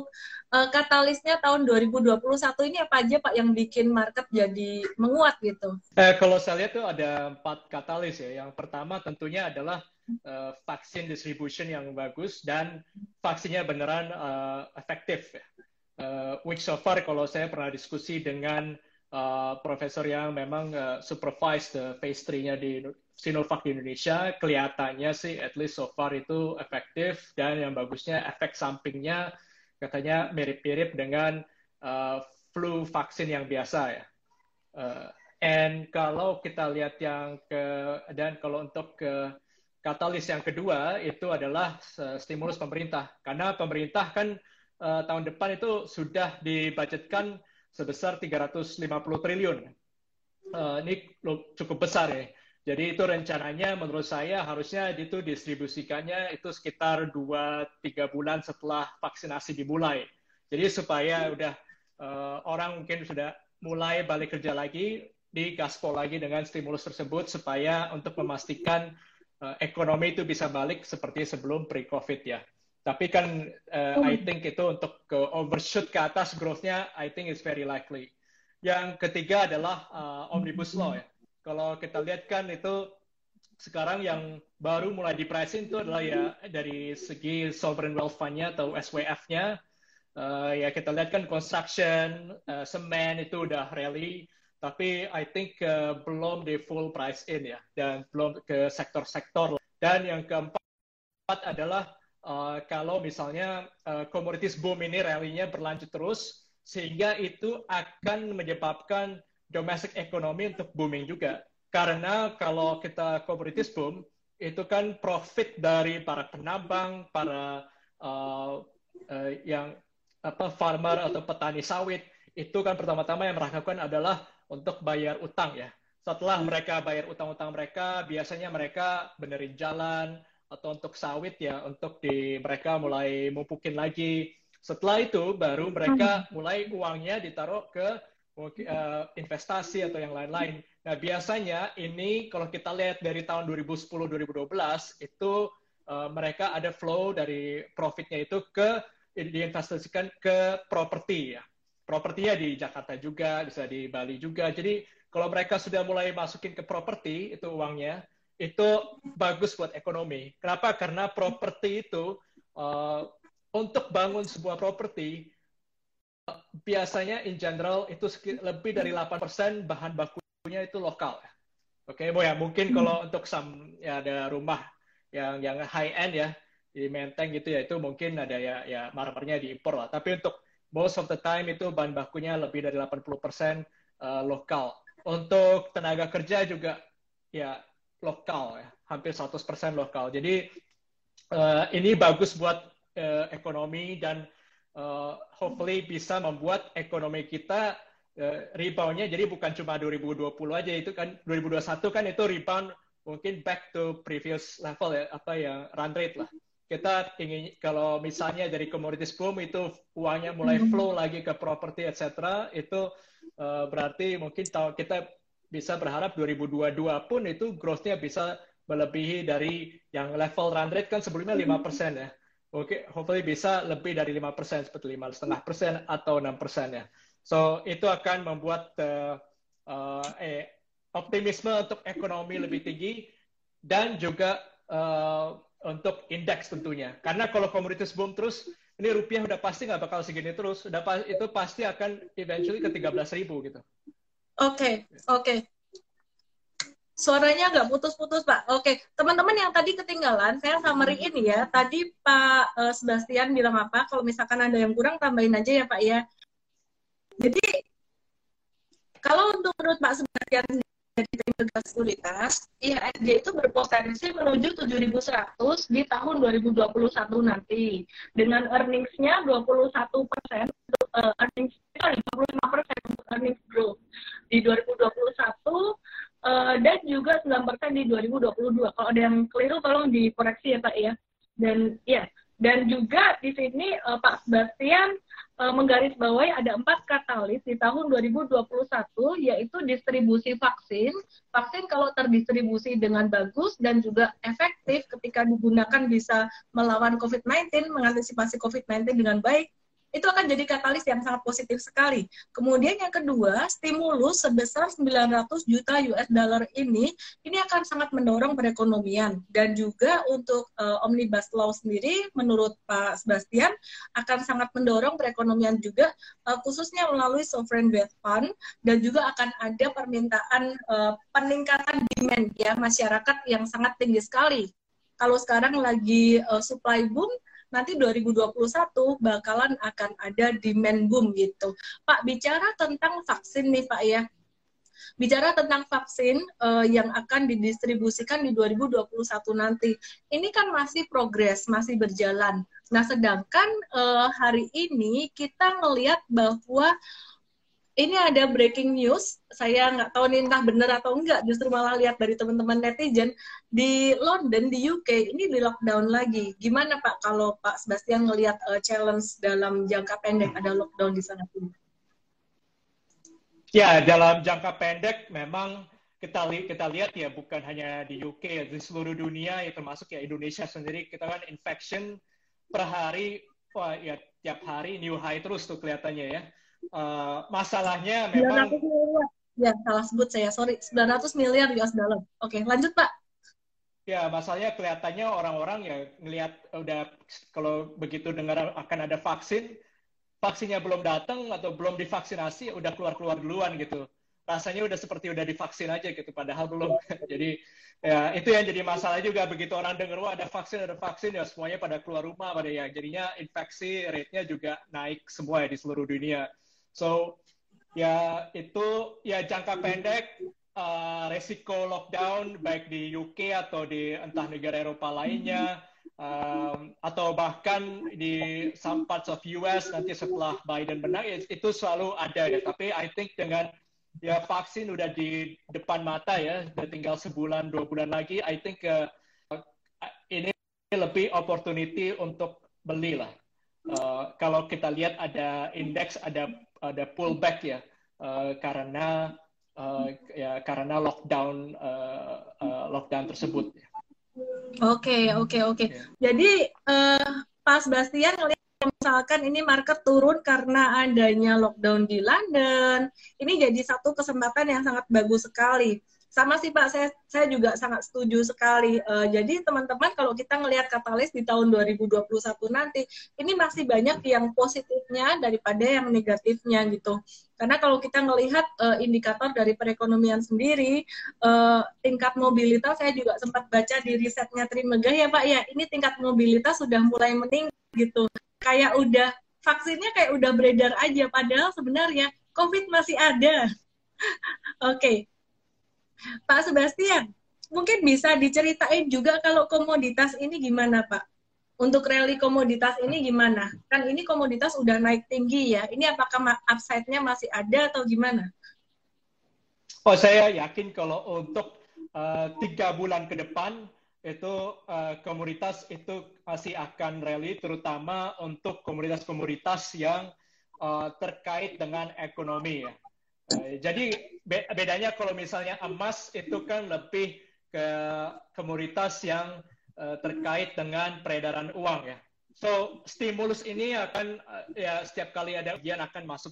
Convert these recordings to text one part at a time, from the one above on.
untuk uh, katalisnya tahun 2021 ini apa aja Pak yang bikin market jadi menguat gitu? Eh, kalau saya lihat tuh ada empat katalis ya. Yang pertama tentunya adalah uh, vaksin distribution yang bagus dan vaksinnya beneran uh, efektif. Uh, which so far kalau saya pernah diskusi dengan uh, profesor yang memang uh, supervise the phase 3-nya di Sinovac di Indonesia, kelihatannya sih at least so far itu efektif dan yang bagusnya efek sampingnya katanya mirip-mirip dengan uh, flu vaksin yang biasa ya. Uh, and kalau kita lihat yang ke dan kalau untuk ke katalis yang kedua itu adalah stimulus pemerintah karena pemerintah kan uh, tahun depan itu sudah dibudgetkan sebesar 350 triliun. Uh, ini cukup besar ya. Jadi itu rencananya menurut saya harusnya itu distribusikannya itu sekitar 2-3 bulan setelah vaksinasi dimulai. Jadi supaya udah uh, orang mungkin sudah mulai balik kerja lagi, di gaspol lagi dengan stimulus tersebut supaya untuk memastikan uh, ekonomi itu bisa balik seperti sebelum pre-COVID ya. Tapi kan uh, I think itu untuk ke overshoot ke atas growth-nya I think is very likely. Yang ketiga adalah uh, omnibus law ya. Kalau kita lihat kan itu sekarang yang baru mulai di pricing itu adalah ya dari segi sovereign wealth fund-nya atau SWF-nya. Uh, ya kita lihat kan construction, uh, semen itu udah rally tapi I think uh, belum di full price in ya dan belum ke sektor-sektor dan yang keempat adalah uh, kalau misalnya uh, commodities boom ini rally-nya berlanjut terus sehingga itu akan menyebabkan domestic economy untuk booming juga karena kalau kita commodities boom itu kan profit dari para penambang para uh, uh, yang apa farmer atau petani sawit itu kan pertama-tama yang melakukan adalah untuk bayar utang ya. Setelah mereka bayar utang-utang mereka, biasanya mereka benerin jalan atau untuk sawit ya, untuk di mereka mulai mupukin lagi. Setelah itu baru mereka mulai uangnya ditaruh ke investasi atau yang lain-lain. Nah, biasanya ini kalau kita lihat dari tahun 2010-2012 itu uh, mereka ada flow dari profitnya itu ke diinvestasikan ke properti ya propertinya di Jakarta juga, bisa di Bali juga. Jadi kalau mereka sudah mulai masukin ke properti itu uangnya, itu bagus buat ekonomi. Kenapa? Karena properti itu uh, untuk bangun sebuah properti biasanya in general itu lebih dari 8% bahan bakunya itu lokal. Oke, okay? ya mungkin kalau untuk some ya ada rumah yang yang high end ya di Menteng gitu ya itu mungkin ada ya ya marmernya diimpor lah. Tapi untuk most of the time itu bahan bakunya lebih dari 80% uh, lokal. Untuk tenaga kerja juga ya lokal ya, hampir 100% lokal. Jadi uh, ini bagus buat uh, ekonomi dan uh, hopefully bisa membuat ekonomi kita uh, reboundnya jadi bukan cuma 2020 aja itu kan 2021 kan itu rebound mungkin back to previous level ya apa ya run rate lah kita ingin kalau misalnya dari commodities boom itu uangnya mulai hmm. flow lagi ke properti etc itu uh, berarti mungkin tahun kita bisa berharap 2022 pun itu growth-nya bisa melebihi dari yang level run rate kan sebelumnya lima hmm. persen ya. Oke, okay, hopefully bisa lebih dari lima persen seperti lima setengah persen atau enam persen ya. So itu akan membuat uh, uh, eh, optimisme untuk ekonomi lebih tinggi dan juga uh, untuk indeks tentunya. Karena kalau komoditas boom terus, ini rupiah udah pasti nggak bakal segini terus. Udah pa itu pasti akan eventually ke 13 ribu gitu. Oke, okay, oke. Okay. Suaranya nggak putus-putus, Pak. Oke, teman-teman yang tadi ketinggalan, saya summary ini ya. Tadi Pak uh, Sebastian bilang apa? Kalau misalkan ada yang kurang, tambahin aja ya, Pak ya. Jadi, kalau untuk menurut Pak Sebastian dari Tegas Sekuritas, IHSG itu berpotensi menuju 7.100 di tahun 2021 nanti. Dengan earnings-nya 21 persen, uh, earnings, sorry, 25 persen untuk earnings growth di 2021, uh, dan juga 9 persen di 2022. Kalau ada yang keliru, tolong dikoreksi ya Pak ya. Dan ya, dan juga di sini uh, Pak Sebastian uh, menggarisbawahi ada empat katalis di tahun 2021 yaitu distribusi vaksin. Vaksin kalau terdistribusi dengan bagus dan juga efektif ketika digunakan bisa melawan COVID-19, mengantisipasi COVID-19 dengan baik. Itu akan jadi katalis yang sangat positif sekali. Kemudian yang kedua, stimulus sebesar 900 juta US dollar ini ini akan sangat mendorong perekonomian dan juga untuk uh, omnibus law sendiri menurut Pak Sebastian akan sangat mendorong perekonomian juga uh, khususnya melalui sovereign wealth fund dan juga akan ada permintaan uh, peningkatan demand ya masyarakat yang sangat tinggi sekali. Kalau sekarang lagi uh, supply boom, nanti 2021 bakalan akan ada demand boom gitu. Pak bicara tentang vaksin nih Pak ya. Bicara tentang vaksin uh, yang akan didistribusikan di 2021 nanti, ini kan masih progres, masih berjalan. Nah, sedangkan uh, hari ini kita melihat bahwa ini ada breaking news. Saya nggak tahu nih entah benar atau enggak. Justru malah lihat dari teman-teman netizen di London, di UK, ini di lockdown lagi. Gimana Pak kalau Pak Sebastian ngelihat uh, challenge dalam jangka pendek ada lockdown di sana? Ya, dalam jangka pendek memang kita li kita lihat ya bukan hanya di UK di seluruh dunia ya termasuk ya Indonesia sendiri kita kan infection per hari wah ya tiap hari new high terus tuh kelihatannya ya Uh, masalahnya memang miliar. ya salah sebut saya. Sorry 900 miliar US dollar. Oke lanjut pak. Ya masalahnya kelihatannya orang-orang ya ngelihat udah kalau begitu dengar akan ada vaksin vaksinnya belum datang atau belum divaksinasi udah keluar keluar duluan gitu. Rasanya udah seperti udah divaksin aja gitu padahal belum. Jadi ya itu yang jadi masalah juga. Begitu orang dengar wah ada vaksin ada vaksin ya semuanya pada keluar rumah pada ya. Jadinya infeksi rate-nya juga naik semua ya di seluruh dunia So ya itu ya jangka pendek uh, resiko lockdown baik di UK atau di entah negara Eropa lainnya um, atau bahkan di some parts of US nanti setelah Biden menang itu selalu ada ya. Tapi I think dengan ya vaksin udah di depan mata ya, udah tinggal sebulan dua bulan lagi, I think uh, ini lebih opportunity untuk beli lah. Uh, kalau kita lihat ada indeks ada ada pullback ya uh, karena uh, ya karena lockdown uh, uh, lockdown tersebut. Oke oke oke. Ya. Jadi uh, Pak Sebastian ngelihat misalkan ini market turun karena adanya lockdown di London, ini jadi satu kesempatan yang sangat bagus sekali sama sih Pak, saya saya juga sangat setuju sekali. Uh, jadi teman-teman kalau kita ngelihat katalis di tahun 2021 nanti, ini masih banyak yang positifnya daripada yang negatifnya gitu. Karena kalau kita melihat uh, indikator dari perekonomian sendiri, uh, tingkat mobilitas saya juga sempat baca di risetnya Trimegah ya Pak ya, ini tingkat mobilitas sudah mulai meningkat gitu. Kayak udah vaksinnya kayak udah beredar aja, padahal sebenarnya COVID masih ada. Oke, okay. Pak Sebastian, mungkin bisa diceritain juga kalau komoditas ini gimana Pak? Untuk rally komoditas ini gimana? Kan ini komoditas udah naik tinggi ya. Ini apakah upside-nya masih ada atau gimana? Oh, saya yakin kalau untuk uh, tiga bulan ke depan itu uh, komoditas itu masih akan rally, terutama untuk komoditas-komoditas yang uh, terkait dengan ekonomi ya. Eh, jadi bedanya kalau misalnya emas itu kan lebih ke komoditas yang uh, terkait dengan peredaran uang ya. So stimulus ini akan uh, ya setiap kali ada ujian akan masuk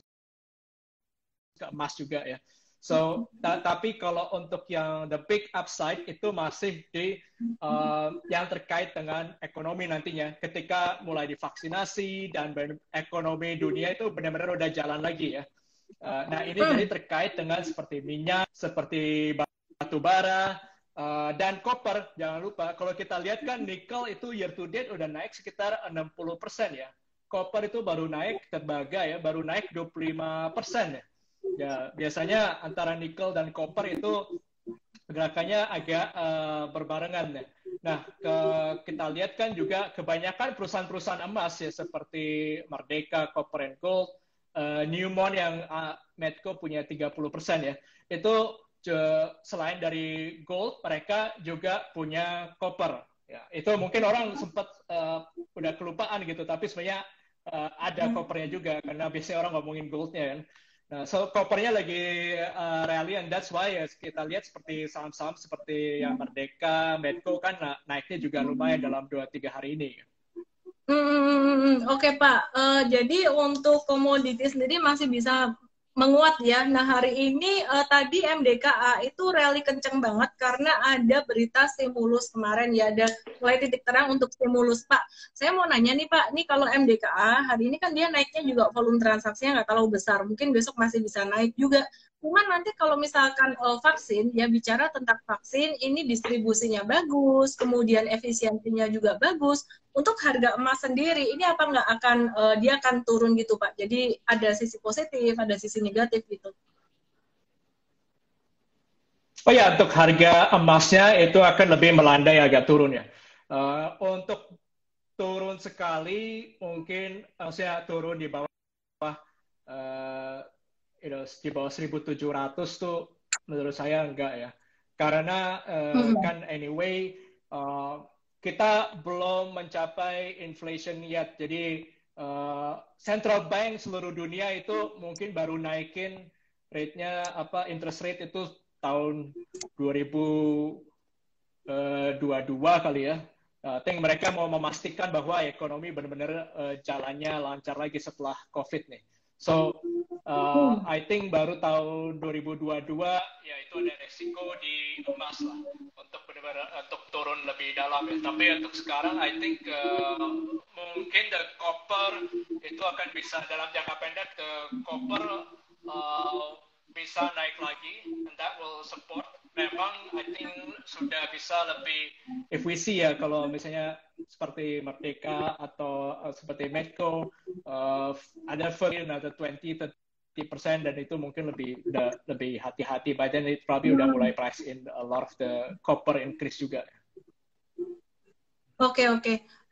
ke emas juga ya. So ta tapi kalau untuk yang the big upside itu masih di uh, yang terkait dengan ekonomi nantinya ketika mulai divaksinasi dan ekonomi dunia itu benar-benar udah jalan lagi ya. Uh, nah ini hmm. jadi terkait dengan seperti minyak, seperti batu bara, uh, dan koper. Jangan lupa kalau kita lihat kan nikel itu year to date udah naik sekitar 60 persen ya. Koper itu baru naik tembaga ya, baru naik 25 persen ya. Ya biasanya antara nikel dan koper itu gerakannya agak uh, berbarengan ya. Nah, ke, kita lihat kan juga kebanyakan perusahaan-perusahaan emas ya seperti Merdeka, Copper and Gold, uh, Newmont yang uh, Medco punya 30% ya. Itu selain dari gold, mereka juga punya copper. Ya, itu mungkin orang sempat uh, udah kelupaan gitu, tapi sebenarnya uh, ada hmm. coppernya juga karena biasanya orang ngomongin goldnya kan. Nah, so coppernya lagi uh, rally and that's why ya, kita lihat seperti saham-saham seperti yang Merdeka, Medco kan naiknya juga lumayan dalam 2-3 hari ini. Hmm, Oke okay, Pak, uh, jadi untuk komoditi sendiri masih bisa menguat ya. Nah hari ini uh, tadi MDKA itu rally kenceng banget karena ada berita stimulus kemarin ya ada mulai titik terang untuk stimulus Pak. Saya mau nanya nih Pak, nih kalau MDKA hari ini kan dia naiknya juga volume transaksinya nggak terlalu besar, mungkin besok masih bisa naik juga. Cuman nanti kalau misalkan uh, vaksin, ya bicara tentang vaksin, ini distribusinya bagus, kemudian efisiensinya juga bagus. Untuk harga emas sendiri, ini apa nggak akan uh, dia akan turun gitu Pak? Jadi ada sisi positif, ada sisi negatif gitu. Oh ya, untuk harga emasnya itu akan lebih melandai agak turun ya. Uh, untuk turun sekali, mungkin saya turun di bawah uh, you know, di bawah 1.700 tuh menurut saya enggak ya. Karena uh, hmm. kan anyway uh, kita belum mencapai inflation yet. Jadi uh, central bank seluruh dunia itu mungkin baru naikin rate-nya apa interest rate itu tahun 2022 kali ya. I think mereka mau memastikan bahwa ekonomi benar-benar uh, jalannya lancar lagi setelah COVID nih. So uh, I think baru tahun 2022 ya itu ada resiko di emas lah untuk benar-benar untuk turun lebih dalam ya. Tapi untuk sekarang I think uh, mungkin the copper itu akan bisa dalam jangka pendek the copper uh, bisa naik lagi and that will support memang I think sudah bisa lebih if ya kalau misalnya seperti Merdeka atau uh, seperti Medco uh, ada further another 20 30 persen dan itu mungkin lebih udah lebih hati-hati by then it probably udah mulai price in a lot of the copper increase juga. Oke okay, oke. Okay.